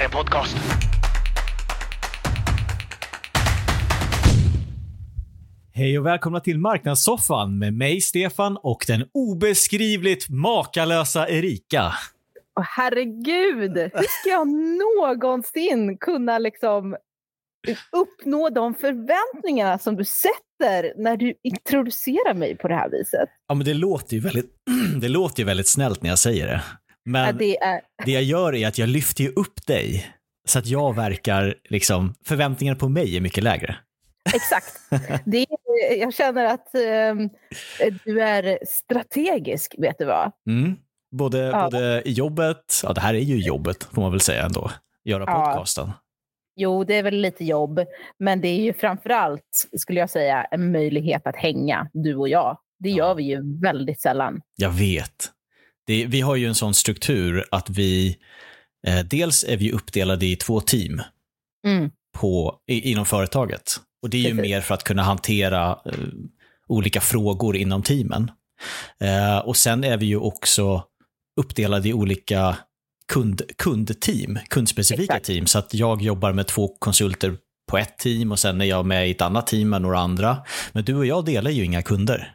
här är en podcast. Hej och välkomna till Marknadssoffan med mig Stefan och den obeskrivligt makalösa Erika. Åh, herregud, hur ska jag någonsin kunna liksom uppnå de förväntningarna som du sätter när du introducerar mig på det här viset? Ja, men det låter ju väldigt, det låter ju väldigt snällt när jag säger det. Men Ja, det är, det jag gör är att jag lyfter ju upp dig så att jag verkar, liksom, förväntningarna på mig är mycket lägre. exakt. Det är, jag känner att ehm, du är strategisk, vet du vad? Mm. Både, Ja. både i jobbet, ja det här är ju jobbet får man väl säga ändå, göra Ja. podcasten. Jo, det är väl lite jobb, men det är ju framför allt, skulle jag säga, en möjlighet att hänga, du och jag. Det gör vi ju väldigt sällan. Jag vet. Det, vi har ju en sån struktur att vi, eh, dels är vi uppdelade i två team Mm. på, i, inom företaget. Och det är ju Precis. mer för att kunna hantera eh, olika frågor inom teamen. Eh, och sen är vi ju också uppdelade i olika kund, kundteam, kundspecifika Exakt. team. Så att jag jobbar med två konsulter på ett team och sen är jag med i ett annat team med några andra. Men du och jag delar ju inga kunder.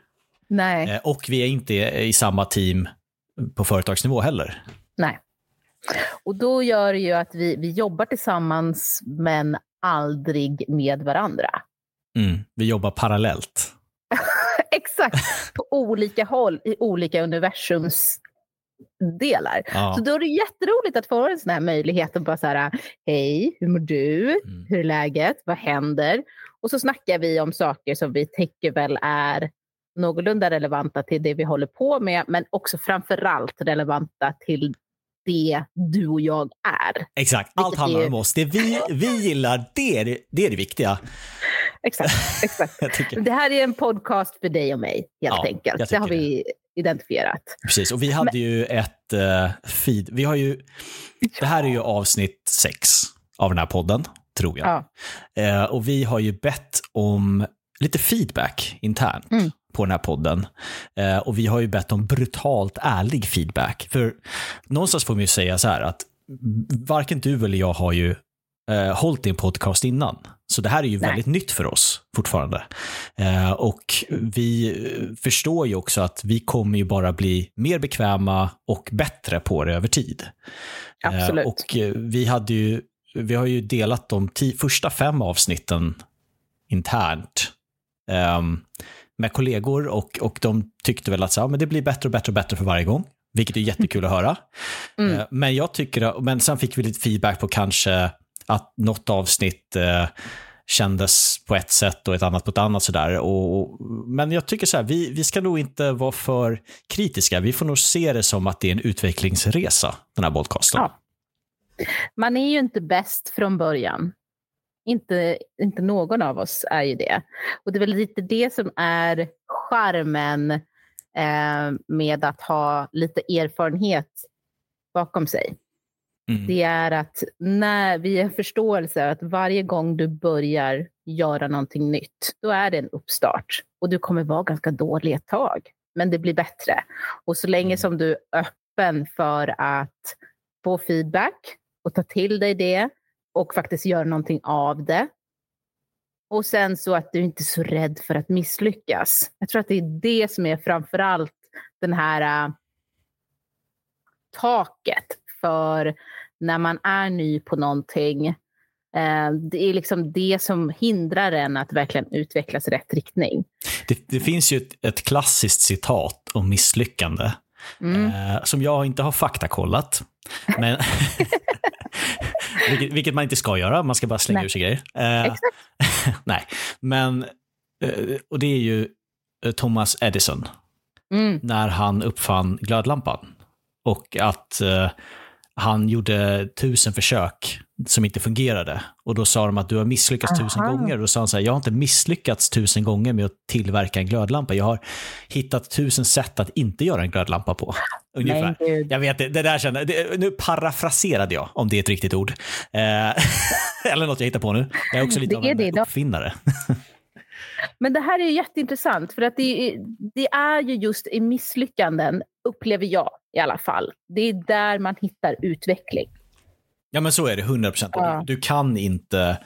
Nej, Eh, och vi är inte i samma team på företagsnivå heller. nej. Och då gör det ju att vi, vi jobbar tillsammans, men aldrig med varandra. Mm. Vi jobbar parallellt. Exakt, på olika håll i olika universums delar. Ja. Så då är det jätteroligt att få en sån här möjlighet att bara så här, hej, hur mår du? Mm. Hur är läget? Vad händer? Och så snackar vi om saker som vi tycker väl är någorlunda relevanta till det vi håller på med, men också framförallt relevanta till det du och jag är. Exakt, allt handlar är- om oss. Det vi, vi gillar, det är det, det är det viktiga. Exakt, exakt. Det här är en podcast för dig och mig, helt Ja, enkelt. Det har vi identifierat. Precis, och vi hade ju ett uh, feed. Vi har ju, det här är ju avsnitt sex av den här podden, tror jag. Ja. Eh, och vi har ju bett om lite feedback internt Mm. På den här podden. Eh, och vi har ju bett om brutalt ärlig feedback. För någonstans får man ju säga så här att varken du eller jag har ju eh, hållit i en podcast innan. Så det här är ju Nej. väldigt nytt för oss fortfarande. Eh, och vi eh, förstår ju också att vi kommer ju bara bli mer bekväma och bättre på det över tid. Eh, Absolut. och eh, vi hade ju, vi har ju delat de första fem avsnitten internt ehm, med kollegor och, och de tyckte väl att så, ja, men det blir bättre och bättre och bättre för varje gång. Vilket är jättekul att höra. Mm. Eh, Men jag tycker, men sen fick vi lite feedback på kanske att något avsnitt eh, kändes på ett sätt och ett annat på ett annat sådär. Och, och, men jag tycker så här, vi, vi ska nog inte vara för kritiska. Vi får nog se det som att det är en utvecklingsresa, den här podcasten. Ja. Man är ju inte bäst från början. Inte, inte någon av oss är ju det. Och det är väl lite det som är charmen eh, med att ha lite erfarenhet bakom sig. Mm. Det är att när vi har förståelse att varje gång du börjar göra någonting nytt, då är det en uppstart. Och du kommer vara ganska dålig ett tag, men det blir bättre. Och så länge Mm. som du är öppen för att få feedback och ta till dig det och faktiskt göra någonting av det. Och sen så att du inte är så rädd för att misslyckas. Jag tror att det är det som är framför allt den här äh, taket för när man är ny på någonting. Eh, det är liksom det som hindrar en att verkligen utvecklas i rätt riktning. Det, det finns ju ett, ett klassiskt citat om misslyckande Mm. eh, som jag inte har faktakollat. Men, vilket, vilket man inte ska göra, man ska bara slänga Nej. ur sig grejer. Eh, nej, men eh, och det är ju eh, Thomas Edison Mm. när han uppfann glödlampan. Och att eh, han gjorde tusen försök som inte fungerade. Och då sa de att du har misslyckats tusen Aha. gånger. Och då sa han så här, jag har inte misslyckats tusen gånger med att tillverka en glödlampa. Jag har hittat tusen sätt att inte göra en glödlampa på. Ungefär. Gud. Jag vet, det, det där kände, det, nu parafraserade jag, om det är ett riktigt ord. Eh, eller något jag hittar på nu. Jag är också lite Det av en uppfinnare. Men det här är ju jätteintressant för att det det är ju just i misslyckanden, upplever jag i alla fall. Det är där man hittar utveckling. Ja, men så är det. 100 procent. Ja. Du, du kan inte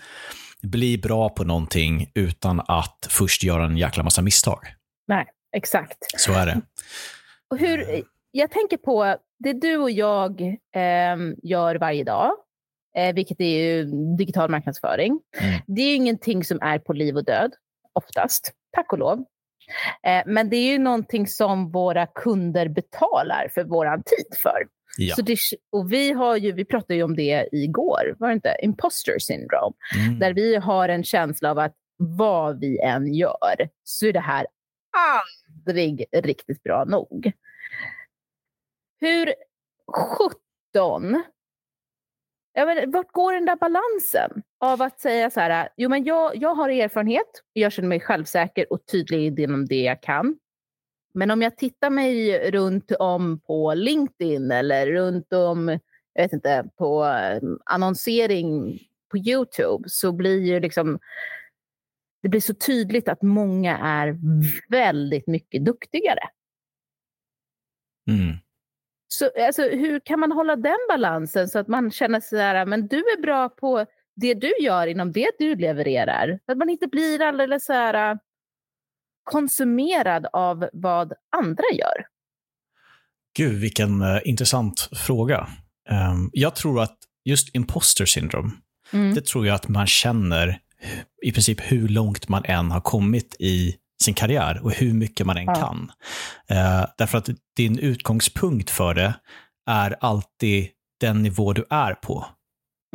bli bra på någonting utan att först göra en jäkla massa misstag. Nej, exakt. Så är det. Och hur, jag tänker på det du och jag eh, gör varje dag, eh, vilket är ju digital marknadsföring. Mm. Det är ju ingenting som är på liv och död, oftast, tack och lov. Eh, men det är ju någonting som våra kunder betalar för vår tid för. Ja. Så det, och vi, har ju, vi pratade ju om det igår, var det inte? Imposter syndrome. Mm. Där vi har en känsla av att vad vi än gör så är det här aldrig riktigt bra nog. Hur sjutton... Jag vet, vart går den där balansen av att säga så här, jo men jag, jag har erfarenhet, jag känner mig självsäker och tydlig inom det jag kan. Men om jag tittar mig runt om på LinkedIn eller runt om, jag vet inte, på eh, annonsering på YouTube så blir ju liksom det blir så tydligt att många är väldigt mycket duktigare. Mm. Så alltså, hur kan man hålla den balansen så att man känner så här, men du är bra på det du gör inom det du levererar. Att man inte blir alldeles så här konsumerad av vad andra gör. Gud, vilken uh, intressant fråga. Um, jag tror att just imposter syndrome, Mm. det tror jag att man känner i princip hur långt man än har kommit i sin karriär och hur mycket man än Ja. kan. Eh, därför att din utgångspunkt för det är alltid den nivå du är på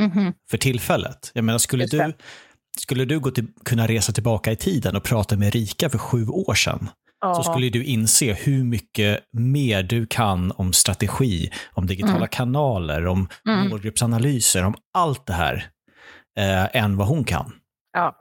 Mhm. för tillfället. Jag menar, skulle du. Skulle du gå till, kunna resa tillbaka i tiden och prata med Rika för sju år sedan, så skulle du inse hur mycket mer du kan om strategi, om digitala Mm. kanaler, om Mm. målgruppsanalyser, om allt det här, eh, än vad hon kan. Ja.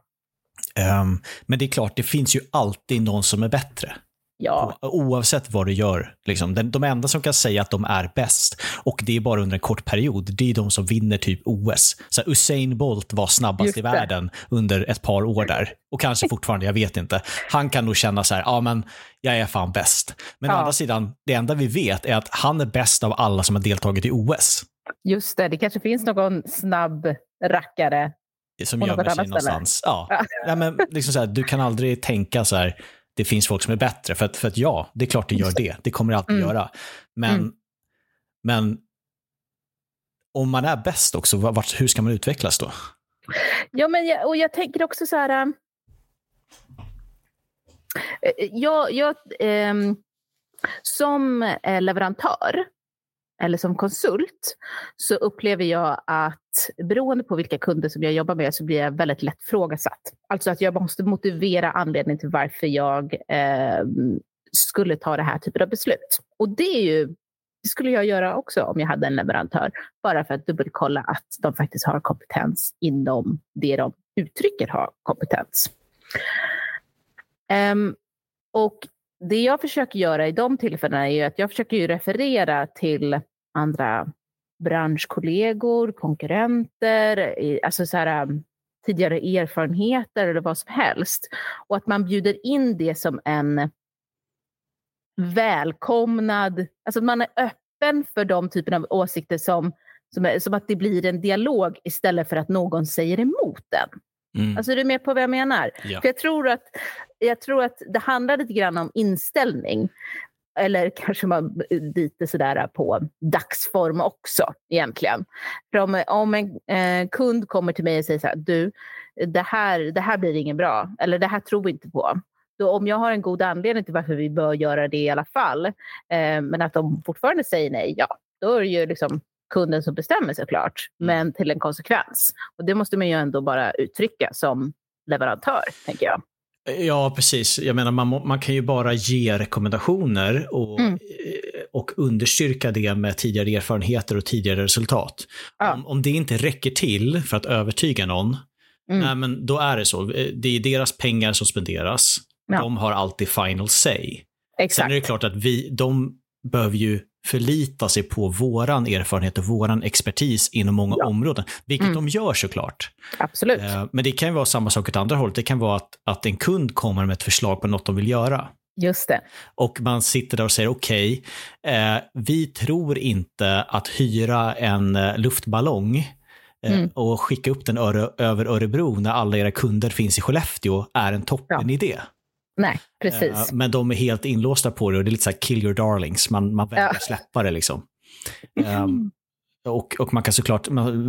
Ehm, men det är klart, det finns ju alltid någon som är bättre. Ja. Oavsett vad du gör. Liksom. De, enda som kan säga att de är bäst, och det är bara under en kort period, det är de som vinner typ OS. Så Usain Bolt var snabbast i världen under ett par år där. Och kanske fortfarande, jag vet inte. Han kan nog känna så här, ja men jag är fan bäst. Men å Ja. andra sidan, det enda vi vet är att han är bäst av alla som har deltagit i OS. Just det, det kanske finns någon snabb rackare. Som gömmer sig ställe. någonstans. Ja. Ja. Ja, men liksom så här, du kan aldrig tänka så här, det finns folk som är bättre. För att, för att ja, det är klart det gör det. Det kommer det alltid Mm. göra. Men, Mm. men om man är bäst också, vart, hur ska man utvecklas då? Ja, men jag, och jag tänker också så här... ähm, eh, Jag, jag, ehm, som eh, leverantör eller som konsult så upplever jag att beroende på vilka kunder som jag jobbar med så blir jag väldigt lätt frågasatt. Alltså att jag måste motivera anledningen till varför jag eh, skulle ta det här typen av beslut. Och det är ju det skulle jag göra också om jag hade en leverantör. Bara för att dubbelkolla att de faktiskt har kompetens inom det de uttrycker har kompetens. Um, och det jag försöker göra i de tillfällena är ju att jag försöker referera till andra branschkollegor, konkurrenter, alltså så här, um, tidigare erfarenheter eller vad som helst. Och att man bjuder in det som en välkomnad, alltså man är öppen för de typerna av åsikter som, som, är, som att det blir en dialog istället för att någon säger emot den. Mm. Alltså är du med på vad jag menar? Ja. För jag tror, att, jag tror att det handlar lite grann om inställning. Eller kanske man lite sådär på dagsform också egentligen. För om, om en eh, kund kommer till mig och säger så här, du, det här, det här blir inget bra. Eller det här tror vi inte på. Då om jag har en god anledning till varför vi bör göra det i alla fall. Eh, men att de fortfarande säger nej, ja, då är det ju liksom kunden som bestämmer såklart. Men till en konsekvens. Och det måste man ju ändå bara uttrycka som leverantör, tänker jag. Ja, precis. Jag menar, man, man kan ju bara ge rekommendationer och, Mm. eh, och understyrka det med tidigare erfarenheter och tidigare resultat. Ja. Om, om det inte räcker till för att övertyga någon, Mm. nej, men då är det så. Eh, Det är deras pengar som spenderas. Ja. De har alltid final say. Sen Exakt. är det klart att vi, de behöver ju förlita sig på våran erfarenhet och våran expertis inom många Ja. områden, vilket Mm. de gör såklart. Absolut. Eh, Men det kan ju vara samma sak åt andra hållet. Det kan vara att, att en kund kommer med ett förslag på något de vill göra. Just det. Och man sitter där och säger okej, eh, vi tror inte att hyra en eh, luftballong Eh, mm. Och skicka upp den över Örebro när alla era kunder finns i Skellefteå är en toppen ja. Nej, precis. Men de är helt inlåsta på det och det är lite så här kill your darlings, man, man vägrar ja. släppa det liksom. Um, och, och man kan såklart,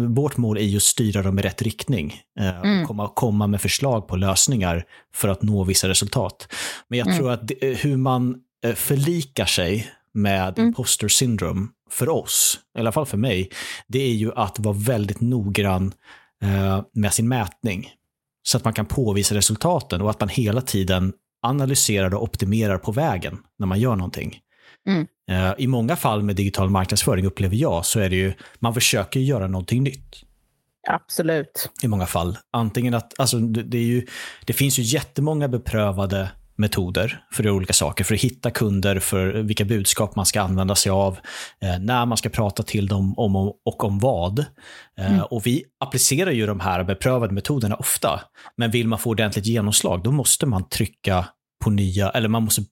vårt mål är ju att styra dem i rätt riktning. Eh, mm. komma, komma med förslag på lösningar för att nå vissa resultat. Men jag mm. tror att det, hur man eh, förlikar sig med mm. imposter syndrome för oss, i alla fall för mig, det är ju att vara väldigt noggrann eh, med sin mätning. Så att man kan påvisa resultaten och att man hela tiden analyserar och optimerar på vägen när man gör någonting. Mm. Eh, I många fall med digital marknadsföring upplever jag så är det ju, man försöker göra någonting nytt. Absolut. I många fall. Antingen att, alltså det, det, är ju, det finns ju jättemånga beprövade metoder för olika saker, för att hitta kunder, för vilka budskap man ska använda sig av, eh, när man ska prata till dem om och om vad. Eh, mm. Och vi applicerar ju de här beprövade metoderna ofta, men vill man få ordentligt genomslag, då måste man trycka på nya, eller man måste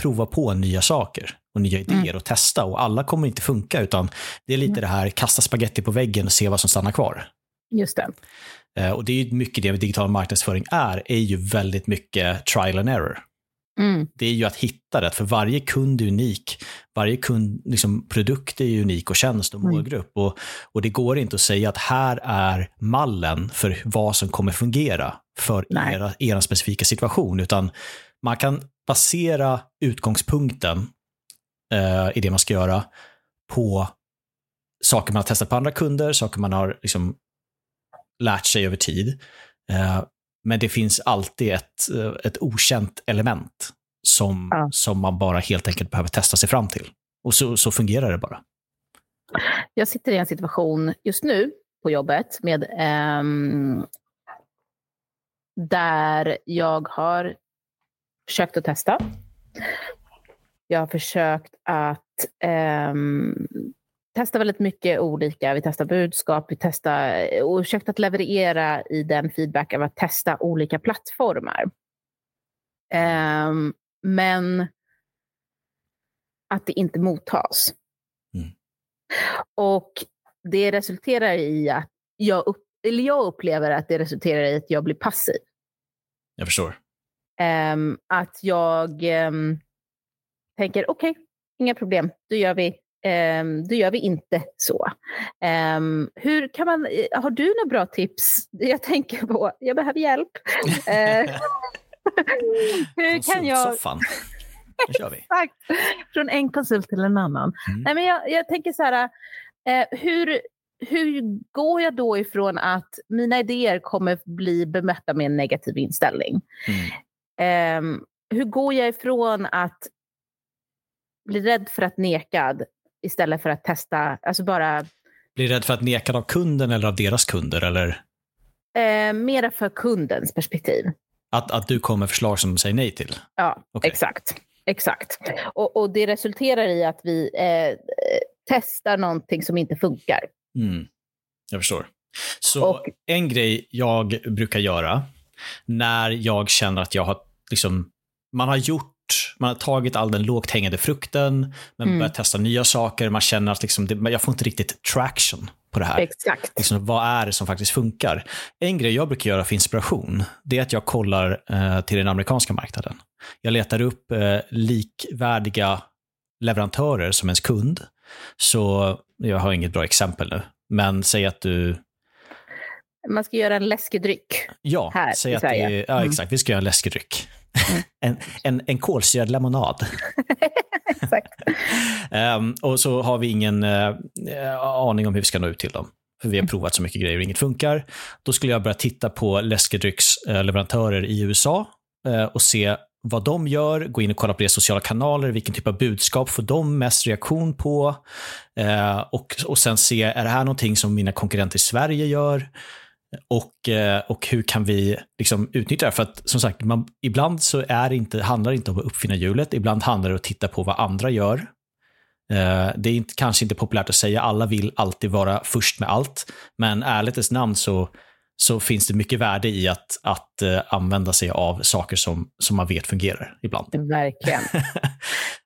prova på nya saker och nya idéer mm. och testa. Och alla kommer inte funka, utan det är lite mm. det här, kasta spaghetti på väggen och se vad som stannar kvar. Just det. Eh, och det är ju mycket det digital marknadsföring är, är ju väldigt mycket trial and error. Mm. Det är ju att hitta rätt, för varje kund är unik. Varje kund, liksom, produkt är unik och tjänst och mm. målgrupp. Mm. Och, och det går inte att säga att här är mallen för vad som kommer fungera för era, era specifika situation, utan man kan basera utgångspunkten eh, i det man ska göra på saker man har testat på andra kunder, saker man har liksom lärt sig över tid. Eh, men det finns alltid ett, eh, ett okänt element som, ja. som man bara helt enkelt behöver testa sig fram till. Och så, så fungerar det bara. Jag sitter i en situation just nu på jobbet med um, där jag har försökt att testa. Jag har försökt att um, testa väldigt mycket olika. Vi testar budskap, vi testar och försökt att leverera i den feedback av att testa olika plattformar. Um, men att det inte mottas. Mm. Och det resulterar i att jag, upp, eller jag upplever att det resulterar i att jag blir passiv. Jag förstår. Um, att jag um, tänker okej, okay, inga problem, då gör vi då gör vi inte så. Um, hur kan man, eh, har du några bra tips? Jag tänker på, jag behöver hjälp. uh, hur kan jag... Soffan. Nu kör vi. Exakt. Från en konsult till en annan. Mm. Nej, men jag, jag tänker så här, uh, hur, hur går jag då ifrån att mina idéer kommer bli bemötta med en negativ inställning? Mm. Hur går jag ifrån att bli rädd för att nekad istället för att testa, alltså bara... Blir rädd för att nekad av kunden eller av deras kunder? Eller? Eh, mera för kundens perspektiv. Att, att du kommer med förslag som de säger nej till? Ja, okay. exakt. Exakt. Och, och, det resulterar i att vi eh, testar någonting som inte funkar. Mm. Jag förstår. Så och, en grej jag brukar göra när jag känner att jag har liksom, man har gjort man har tagit all den lågt hängande frukten, men mm. börjat testa nya saker. Man känner att liksom, det, jag får inte riktigt traction på det här. Exakt. Liksom, vad är det som faktiskt funkar? En grej jag brukar göra för inspiration, det är att jag kollar eh, till den amerikanska marknaden. Jag letar upp eh, likvärdiga leverantörer som ens kund. Så jag har inget bra exempel nu, men säg att du man ska göra en läskedryck. Ja, här säg att det, ja mm. exakt. Vi ska göra en läskedryck. Mm. en, en, en kolsyrad lemonad. exakt. um, och så har vi ingen uh, aning om hur vi ska nå ut till dem. För vi har mm. provat så mycket grejer och inget funkar. Då skulle jag börja titta på läskedrycksleverantörer i USA uh, och se vad de gör, gå in och kolla på deras sociala kanaler, vilken typ av budskap får de mest reaktion på? Eh, och, och sen se, är det här någonting som mina konkurrenter i Sverige gör? Och, eh, och hur kan vi liksom utnyttja det? För att som sagt, man, ibland så är det inte, handlar det inte om att uppfinna hjulet, ibland handlar det om att titta på vad andra gör. Eh, det är inte, kanske inte populärt att säga, alla vill alltid vara först med allt, men ärlighetens namn så så finns det mycket värde i att, att uh, använda sig av saker som, som man vet fungerar ibland. Verkligen.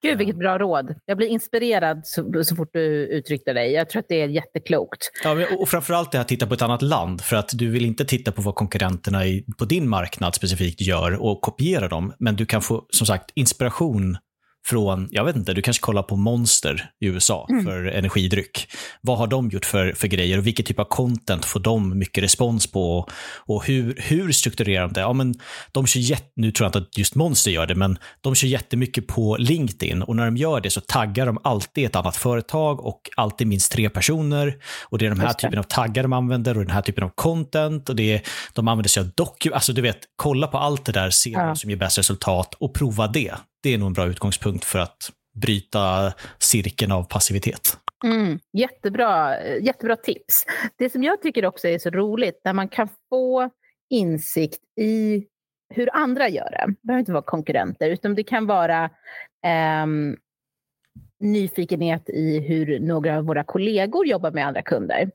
Gud, vilket bra råd. Jag blir inspirerad så, så fort du uttryckte dig. Jag tror att det är jätteklokt. Ja, och framförallt det här att titta på ett annat land, för att du vill inte titta på vad konkurrenterna i, på din marknad specifikt gör och kopiera dem, men du kan få, som sagt, inspiration från, jag vet inte, du kanske kollar på Monster i USA mm. för energidryck. Vad har de gjort för, för grejer och vilken typ av content får de mycket respons på? Och hur, hur strukturerar de det? Ja, men de kör jätt, nu tror jag inte att just Monster gör det, men de kör jättemycket på LinkedIn och när de gör det så taggar de alltid ett annat företag och alltid minst tre personer. Och det är de här typen av taggar de använder och den här typen av content och det är, de använder sig av dokument, alltså du vet, kolla på allt det där, se ja. vad som ger bäst resultat och prova det det är nog en bra utgångspunkt för att bryta cirkeln av passivitet. Mm, jättebra, jättebra tips. Det som jag tycker också är så roligt, när man kan få insikt i hur andra gör det. Det behöver inte vara konkurrenter, utan det kan vara um, nyfikenhet i hur några av våra kollegor jobbar med andra kunder.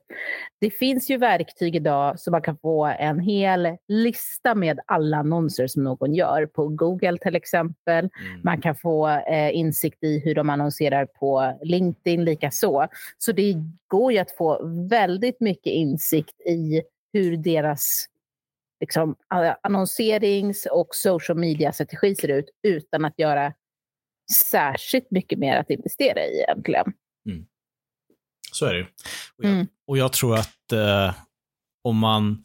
Det finns ju verktyg idag så man kan få en hel lista med alla annonser som någon gör på Google till exempel. Mm. Man kan få eh, insikt i hur de annonserar på LinkedIn likaså. Så det går ju att få väldigt mycket insikt i hur deras liksom, annonserings och social media-strategi ser ut utan att göra särskilt mycket mer att investera i egentligen. Mm. Så är det och jag, mm. och jag tror att eh, om man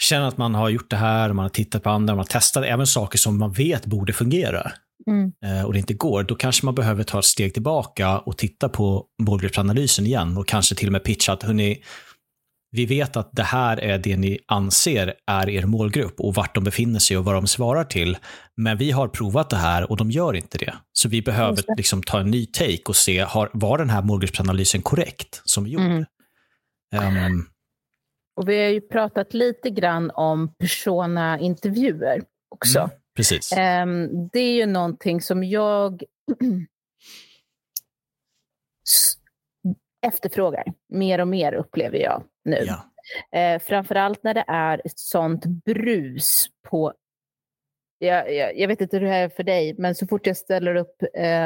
känner att man har gjort det här, man har tittat på andra, man har testat även saker som man vet borde fungera mm. eh, och det inte går, då kanske man behöver ta ett steg tillbaka och titta på målgruppsanalysen igen och kanske till och med pitcha att hörni, vi vet att det här är det ni anser är er målgrupp och vart de befinner sig och vad de svarar till. Men vi har provat det här och de gör inte det. Så vi behöver liksom ta en ny take och se, har, var den här målgruppsanalysen korrekt som vi gjorde? Mm. Um, och vi har ju pratat lite grann om persona-intervjuer också. Mm, precis. Um, det är ju någonting som jag efterfrågar mer och mer upplever jag nu. Ja. Eh, framförallt när det är ett sånt brus på jag, jag, jag, vet inte hur det är för dig, men så fort jag ställer upp,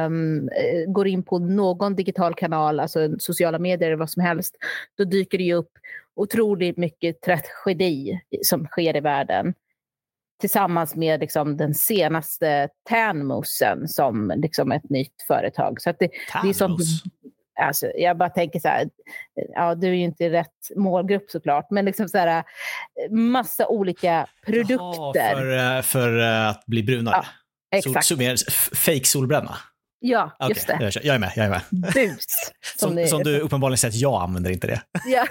um, går in på någon digital kanal, alltså sociala medier eller vad som helst, då dyker det ju upp otroligt mycket tragedi som sker i världen. Tillsammans med liksom, den senaste Tanmosen som liksom, ett nytt företag. Så att det, det är sånt Alltså, jag bara tänker så här, ja du är ju inte rätt målgrupp såklart, men liksom så här, massa olika produkter. Jaha, för, eh, för eh, att bli brunare? Ja, exakt. Sol, fake solbränna? Ja, okay, just det. Jag är med. Jag är med. Bus. Som, som, som du uppenbarligen sett, jag använder inte det. ja,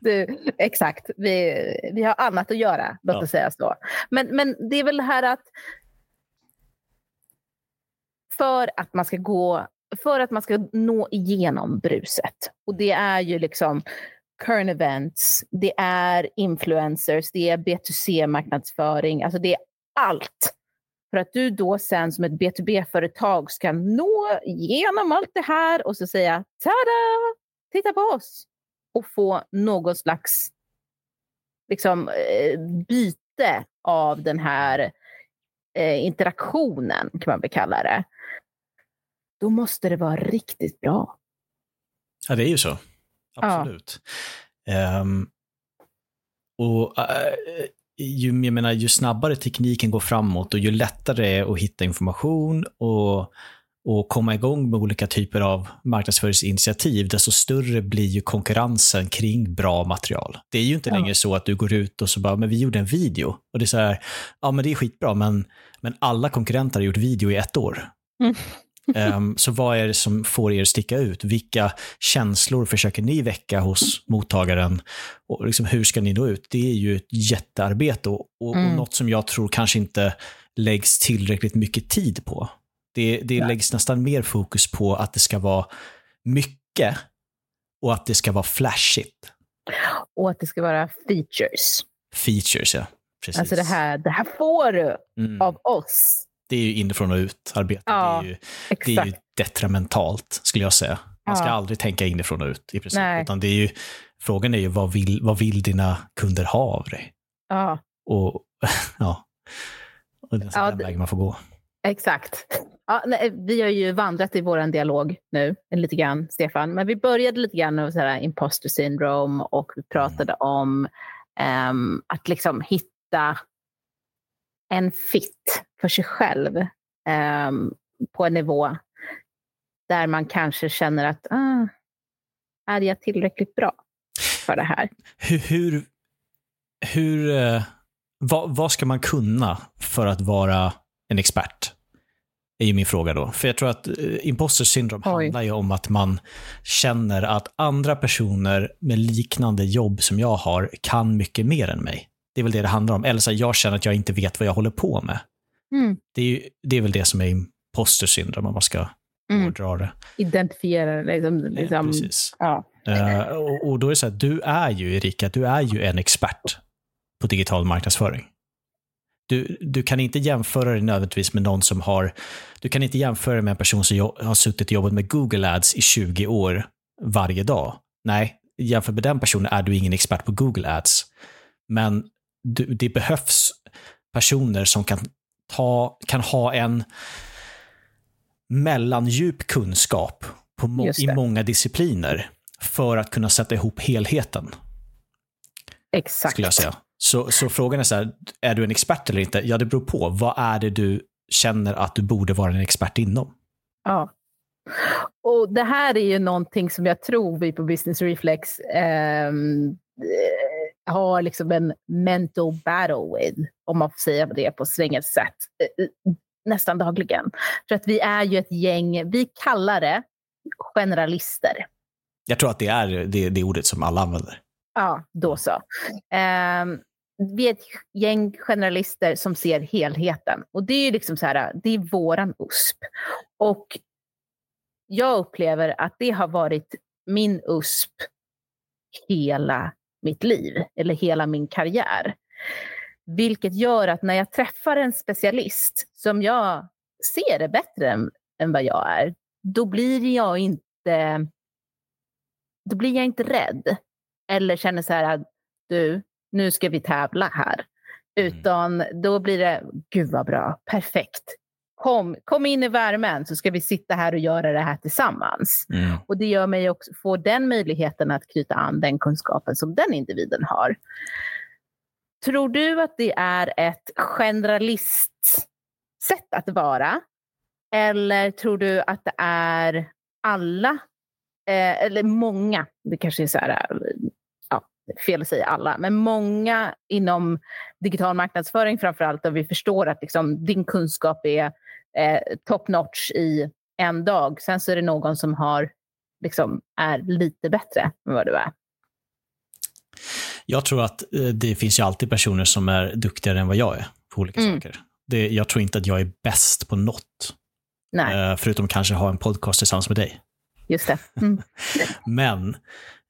du, exakt. Vi, vi har annat att göra, låt ja. oss säga så. Men, men det är väl det här att för att man ska gå för att man ska nå igenom bruset. Och det är ju liksom current events, det är influencers, det är B2C-marknadsföring, alltså det är allt. För att du då sen som ett B2B-företag ska nå igenom allt det här och så säga tada, titta på oss och få någon slags liksom, eh, byte av den här eh, interaktionen, kan man väl kalla det då måste det vara riktigt bra. Ja, det är ju så. Absolut. Ja. Um, och uh, ju, jag menar, ju snabbare tekniken går framåt och ju lättare det är att hitta information och, och komma igång med olika typer av marknadsföringsinitiativ, desto större blir ju konkurrensen kring bra material. Det är ju inte ja. längre så att du går ut och så bara, men vi gjorde en video. Och det är så här, ja men det är skitbra, men, men alla konkurrenter har gjort video i ett år. Mm. Um, så vad är det som får er sticka ut? Vilka känslor försöker ni väcka hos mottagaren? Och liksom, hur ska ni nå ut? Det är ju ett jättearbete och, och, mm. och något som jag tror kanske inte läggs tillräckligt mycket tid på. Det, det ja. läggs nästan mer fokus på att det ska vara mycket och att det ska vara flashigt. Och att det ska vara features. Features, ja. Precis. Alltså det här, det här får du mm. av oss det är ju inifrån och ut arbete. Ja, det, är ju, det är ju detrimentalt, skulle jag säga. Man ska Ja. aldrig tänka inifrån och ut i princip. Nej. Utan det är ju, frågan är ju vad vill, vad vill dina kunder ha av dig? Ja, Och ja, och det är Ja, den vägen man får gå. exakt. Ja, nej, vi har ju vandrat i vår dialog nu lite grann, Stefan. Men vi började lite grann med så här imposter syndrome och vi pratade om ehm, att liksom hitta en fit för sig själv ehm, på en nivå där man kanske känner att ah, är jag tillräckligt bra för det här? Hur, hur, hur eh, vad, vad ska man kunna för att vara en expert? är ju min fråga då. För jag tror att eh, imposter syndrome handlar ju om att man känner att andra personer med liknande jobb som jag har kan mycket mer än mig. Det är väl det det handlar om. Eller så här, jag känner att jag inte vet vad jag håller på med. Mm. Det är, ju, det är väl det som är imposter syndrome om man ska Mm. hårdra det. Identifiera liksom, Eh, liksom Precis. ja. Eh, och, och då är det så här, du är ju Erika, du är ju en expert på digital marknadsföring. Du, du kan inte jämföra dig nödvändigtvis med någon som har, du kan inte jämföra med en person som har suttit och jobbat med Google Ads i 20 år varje dag. Nej, jämfört med den personen är du ingen expert på Google Ads. Men det behövs personer som kan, ta, kan ha en mellandjup kunskap må- i många discipliner för att kunna sätta ihop helheten, Exakt. skulle jag säga. Så, så frågan är så här, är du en expert eller inte? Ja, det beror på. Vad är det du känner att du borde vara en expert inom? Ja. Och det här är ju någonting som jag tror vi på Business Reflex eh, har liksom en mental battle with, om man får säga det på svänget sätt, nästan dagligen. För att vi är ju ett gäng, vi kallar det generalister. Jag tror att det är det, det ordet som alla använder. Ja, då så. Ehm, vi är ett gäng generalister som ser helheten. Och det är liksom så här, det är våran USP. Och jag upplever att det har varit min USP hela mitt liv, eller hela min karriär. Vilket gör att när jag träffar en specialist som jag ser är bättre än, än vad jag är, då blir jag inte, då blir jag inte rädd. Eller känner så här, du, nu ska vi tävla här. Utan då blir det, gud vad bra, perfekt. Kom, kom in i värmen så ska vi sitta här och göra det här tillsammans. Mm. Och det gör mig också, får den möjligheten att knyta an den kunskapen som den individen har. Tror du att det är ett generalistsätt att vara? Eller tror du att det är alla, eh, eller många, det kanske är så här, ja, fel att säga alla, men många inom digital marknadsföring framför allt, där vi förstår att liksom, din kunskap är eh, top notch i en dag. Sen så är det någon som har, liksom, är lite bättre än vad du är. Jag tror att eh, det finns ju alltid personer som är duktigare än vad jag är på olika Mm. saker. Det, jag tror inte att jag är bäst på något, Nej, eh, förutom kanske ha en podcast tillsammans med dig. just det. Mm. Men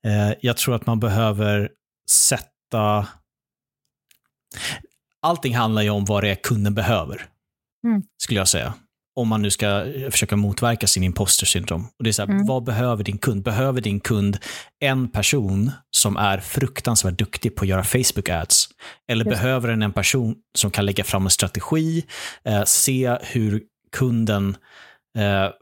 eh, jag tror att man behöver sätta... Allting handlar ju om vad det är kunden behöver, Mm. skulle jag säga. Om man nu ska eh, försöka motverka sin imposter syndrom. Och det är så här, Mm. Vad behöver din kund? Behöver din kund en person som är fruktansvärt duktig på att göra Facebook ads? Eller Just behöver den en person som kan lägga fram en strategi, eh, se hur kunden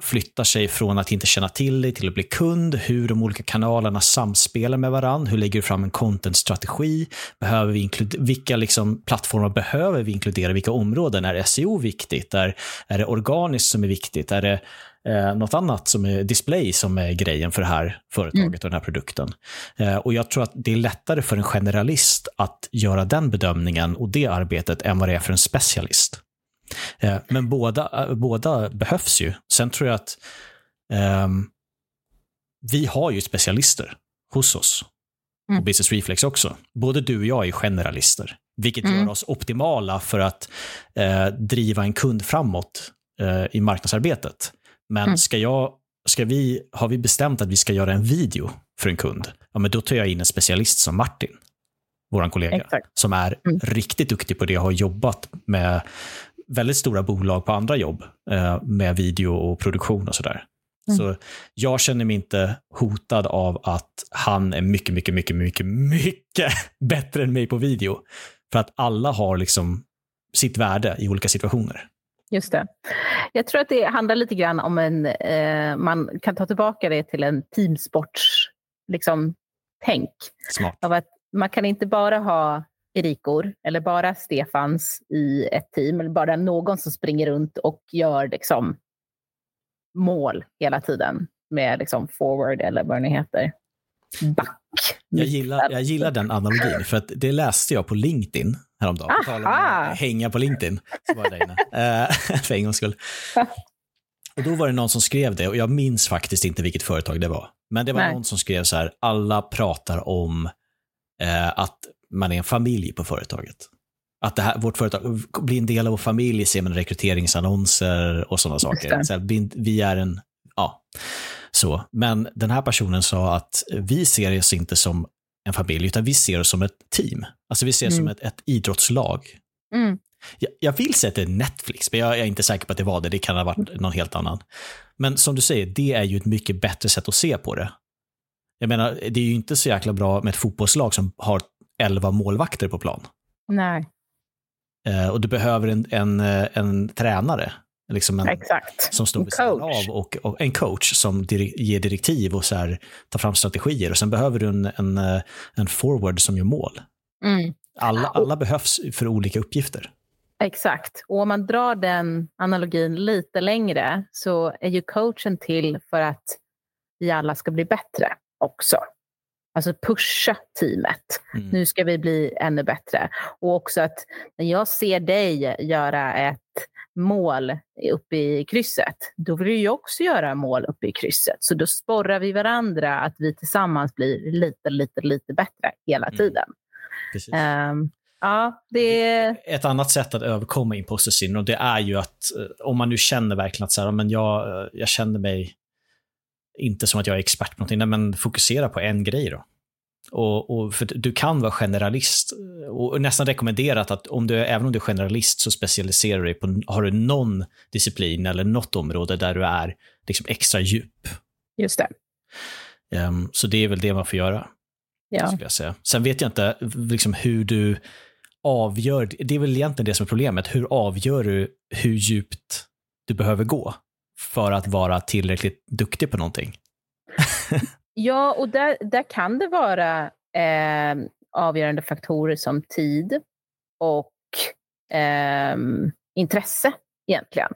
flyttar sig från att inte känna till dig till att bli kund, hur de olika kanalerna samspelar med varandra, hur lägger du fram en content-strategi, behöver vi vilka liksom plattformar behöver vi inkludera, vilka områden, är SEO viktigt, är, är det organiskt som är viktigt, är det eh, något annat som är display som är grejen för det här företaget och den här produkten. Eh, och jag tror att det är lättare för en generalist att göra den bedömningen och det arbetet än vad det är för en specialist. Eh, Men båda, eh, båda behövs ju. Sen tror jag att ehm, vi har ju specialister hos oss. Och Mm. Business Reflex också. Både du och jag är generalister. Vilket Mm. gör oss optimala för att eh, driva en kund framåt eh, i marknadsarbetet. Men Mm. ska jag, ska vi, har vi bestämt att vi ska göra en video för en kund, ja, men då tar jag in en specialist som Martin, vår kollega Exakt. som är Mm. riktigt duktig på det och har jobbat med väldigt stora bolag på andra jobb eh, med video och produktion och sådär. Så jag känner mig inte hotad av att han är mycket, mycket, mycket, mycket, mycket bättre än mig på video. För att alla har liksom sitt värde i olika situationer. Just det. Jag tror att det handlar lite grann om en, eh, man kan ta tillbaka det till en teamsports, liksom, tänk. Smart. Av att man kan inte bara ha Erikor eller bara Stefans i ett team, eller bara någon som springer runt och gör liksom mål hela tiden med liksom forward eller vad det heter. Back. Jag gillar, jag gillar den analogin, för att det läste jag på LinkedIn häromdagen. På tal om att hänga på LinkedIn. Så var där inne. Eh, för en gångs skull. Och då var det någon som skrev det och jag minns faktiskt inte vilket företag det var. Men det var Nej. någon som skrev så här, alla pratar om eh, att man är en familj på företaget. Att det här, vårt företag blir en del av vår familj, ser man rekryteringsannonser och sådana saker. Så här, vi är en, ja, så. Men den här personen sa att vi ser oss inte som en familj, utan vi ser oss som ett team. Alltså vi ser mm. som ett, ett idrottslag. Mm. Jag, jag, vill säga att det är Netflix, men jag, jag, är inte säker på att det var det. Det kan ha varit någon helt annan. Men som du säger, det är ju ett mycket bättre sätt att se på det. Jag menar, det är ju inte så jäkla bra med ett fotbollslag som har elva målvakter på plan. Nej. Eh, och du behöver en, en, eh, en tränare liksom en, Exakt. som står vid sidan av och, och, en coach som dir ger direktiv och så här, tar fram strategier. Och sen behöver du en, en, eh, en forward som gör mål. Mm. Alla, alla behövs för olika uppgifter. Exakt. Och om man drar den analogin lite längre så är ju coachen till för att vi alla ska bli bättre också. Alltså pusha teamet. Mm. Nu ska vi bli ännu bättre. Och också att när jag ser dig göra ett mål uppe i krysset, då vill jag också göra mål uppe i krysset. Så då sporrar vi varandra att vi tillsammans blir lite, lite, lite bättre hela mm. tiden. Mm. Um, ja, det. Ett annat sätt att överkomma imposter syndrome, det är ju att eh, om man nu känner verkligen att så här, men jag, eh, jag känner mig inte som att jag är expert på någonting, men fokusera på en grej då. Och, och, för du kan vara generalist och nästan rekommenderat att om du, även om du är generalist så specialiserar du dig på, har du någon disciplin eller något område där du är liksom extra djup. Just det. Um, så det är väl det man får göra. Ja. jag säga. Sen vet jag inte liksom, hur du avgör, det är väl egentligen det som är problemet, hur avgör du hur djupt du behöver gå för att vara tillräckligt duktig på någonting? Ja, och där, där kan det vara eh, avgörande faktorer som tid och eh, intresse egentligen.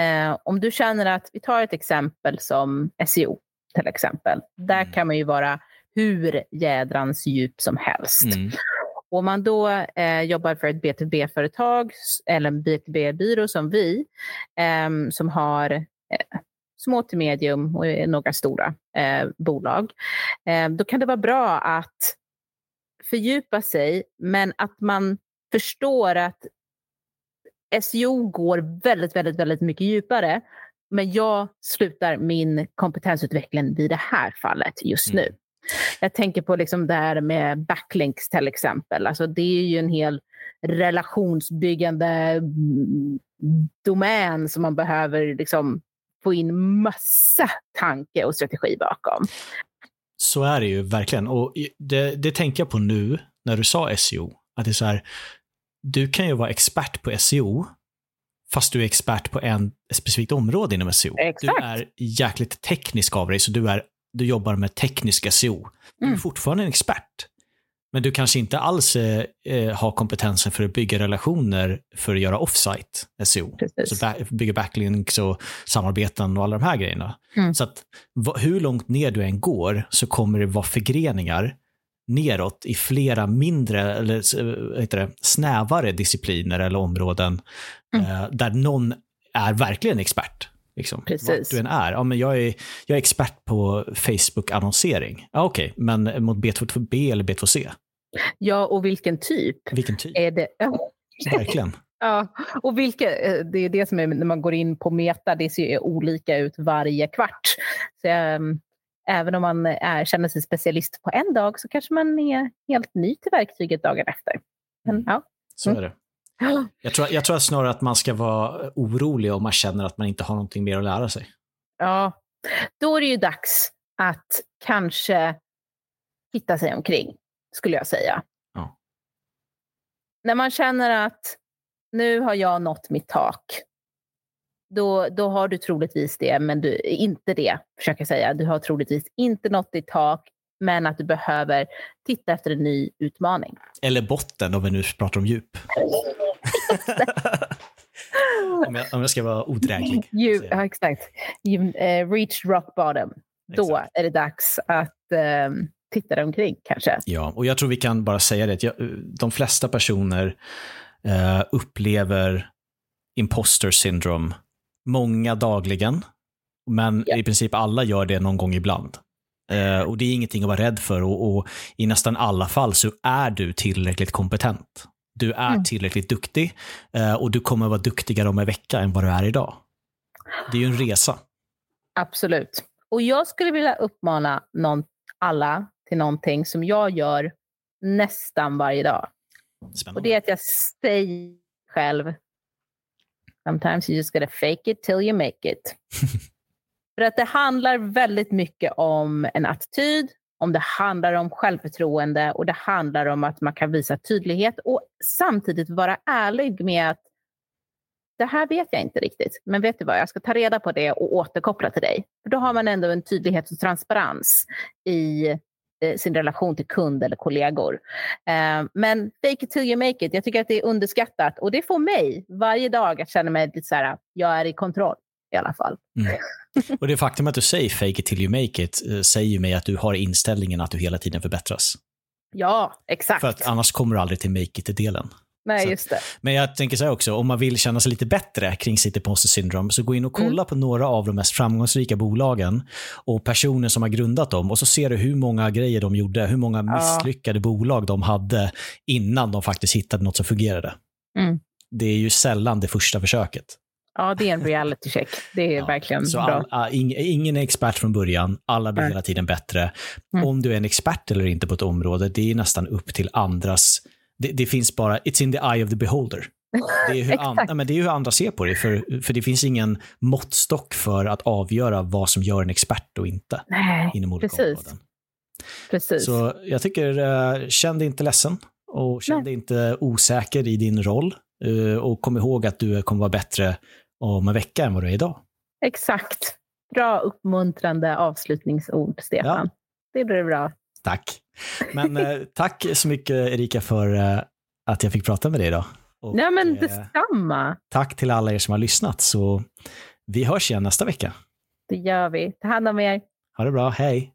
Eh, om du känner att, vi tar ett exempel som SEO till exempel. Där mm. kan man ju vara hur jädrans djup som helst. Mm. Om man då eh, jobbar för ett B2B-företag eller en B2B-byrå som vi, eh, som har eh, små till medium och några stora eh, bolag. Eh, då kan det vara bra att fördjupa sig, men att man förstår att SEO går väldigt, väldigt, väldigt mycket djupare. Men jag slutar min kompetensutveckling vid det här fallet just nu. Mm. Jag tänker på liksom det här med backlinks till exempel. Alltså det är ju en hel relationsbyggande domän som man behöver liksom få in massa tanke och strategi bakom. Så är det ju verkligen. Och det, det tänker jag på nu när du sa SEO. Att det är så här, du kan ju vara expert på SEO, fast du är expert på en specifikt område inom SEO. Exakt. Du är jäkligt teknisk av dig, så du, är, du jobbar med teknisk SEO. Du är mm. fortfarande en expert. Men du kanske inte alls eh, eh, har kompetensen för att bygga relationer för att göra offsite SEO. Precis. Så bygga backlinks och samarbeten och alla de här grejerna. Mm. Så att hur långt ner du än går så kommer det vara förgreningar neråt i flera mindre, eller eh, heter det, snävare discipliner eller områden mm. eh, där någon är verkligen expert. Liksom, Precis. du än är. Ja, men jag, är jag är expert på Facebook-annonsering. Ja, Okej, okay. men mot B2B eller B2C? Ja, och vilken typ? Vilken typ? Är det? Verkligen. ja, och vilka, eh, det är det som är när man går in på Meta, det ser olika ut varje kvart. Så, äm, även om man är, känner sig specialist på en dag så kanske man är helt ny till verktyget dagen efter. Men, mm. ja. Så är det. Jag tror, jag tror snarare att man ska vara orolig om man känner att man inte har någonting mer att lära sig. Ja, Då är det ju dags att kanske hitta sig omkring, skulle jag säga. Ja. När man känner att nu har jag nått mitt tak, då, då har du troligtvis det, men du, inte det, försöker jag säga. Du har troligtvis inte nått ditt tak, men att du behöver titta efter en ny utmaning. Eller botten om vi nu pratar om djup. om, jag, om jag ska vara odräglig. You, ja, exakt. You uh, reached rock bottom. Då är det dags att um, titta dig omkring kanske. Ja, och jag tror vi kan bara säga det. Jag, de flesta personer uh, upplever imposter syndrome många dagligen. Men yeah. i princip alla gör det någon gång ibland. Uh, och det är ingenting att vara rädd för och, och, i nästan alla fall så är du tillräckligt kompetent. Du är mm. tillräckligt duktig uh, och du kommer vara duktigare om en vecka än vad du är idag. Det är ju en resa. Absolut. Och jag skulle vilja uppmana någon, alla till någonting som jag gör nästan varje dag. Spännande. Och det är att jag säger själv Sometimes you just gotta fake it till you make it. För att det handlar väldigt mycket om en attityd, om det handlar om självförtroende och det handlar om att man kan visa tydlighet och samtidigt vara ärlig med att det här vet jag inte riktigt, men vet du vad, jag ska ta reda på det och återkoppla till dig. För då har man ändå en tydlighet och transparens i eh, sin relation till kund eller kollegor. Eh, men fake it till you make it, jag tycker att det är underskattat och det får mig varje dag att känna mig lite så här, jag är i kontroll i alla fall. Mm. Och det faktum att du säger fake it till you make it eh, säger ju mig att du har inställningen att du hela tiden förbättras. Ja, exakt. För att annars kommer du aldrig till make it-delen. Nej, just det. Men jag tänker så här också, om man vill känna sig lite bättre kring sitt imposter syndrome, så gå in och kolla mm. på några av de mest framgångsrika bolagen och personer som har grundat dem och så ser du hur många grejer de gjorde, hur många misslyckade ja. bolag de hade innan de faktiskt hittade något som fungerade. Mm. Det är ju sällan det första försöket. Ja, det är en reality check. Det är ja, verkligen så bra. All, ingen är expert från början, alla blir Nej. hela tiden bättre. Mm. Om du är en expert eller inte på ett område, det är nästan upp till andras det, det, finns bara, it's in the eye of the beholder. Det är, hur an, men det är hur andra ser på det, för, för det finns ingen måttstock för att avgöra vad som gör en expert och inte. Nej, inom olika precis. Områden. precis. Så jag tycker, uh, känn dig inte ledsen och känn dig inte osäker i din roll. Uh, och kom ihåg att du kommer vara bättre om en vecka än vad du är idag. Exakt. Bra uppmuntrande avslutningsord, Stefan. Ja. Det blir bra. Tack. Men eh, tack så mycket Erika för eh, att jag fick prata med dig idag. Och, Nej men eh, detsamma. Tack till alla er som har lyssnat. Så vi hörs igen nästa vecka. Det gör vi. Ta hand om er. Ha det bra. Hej.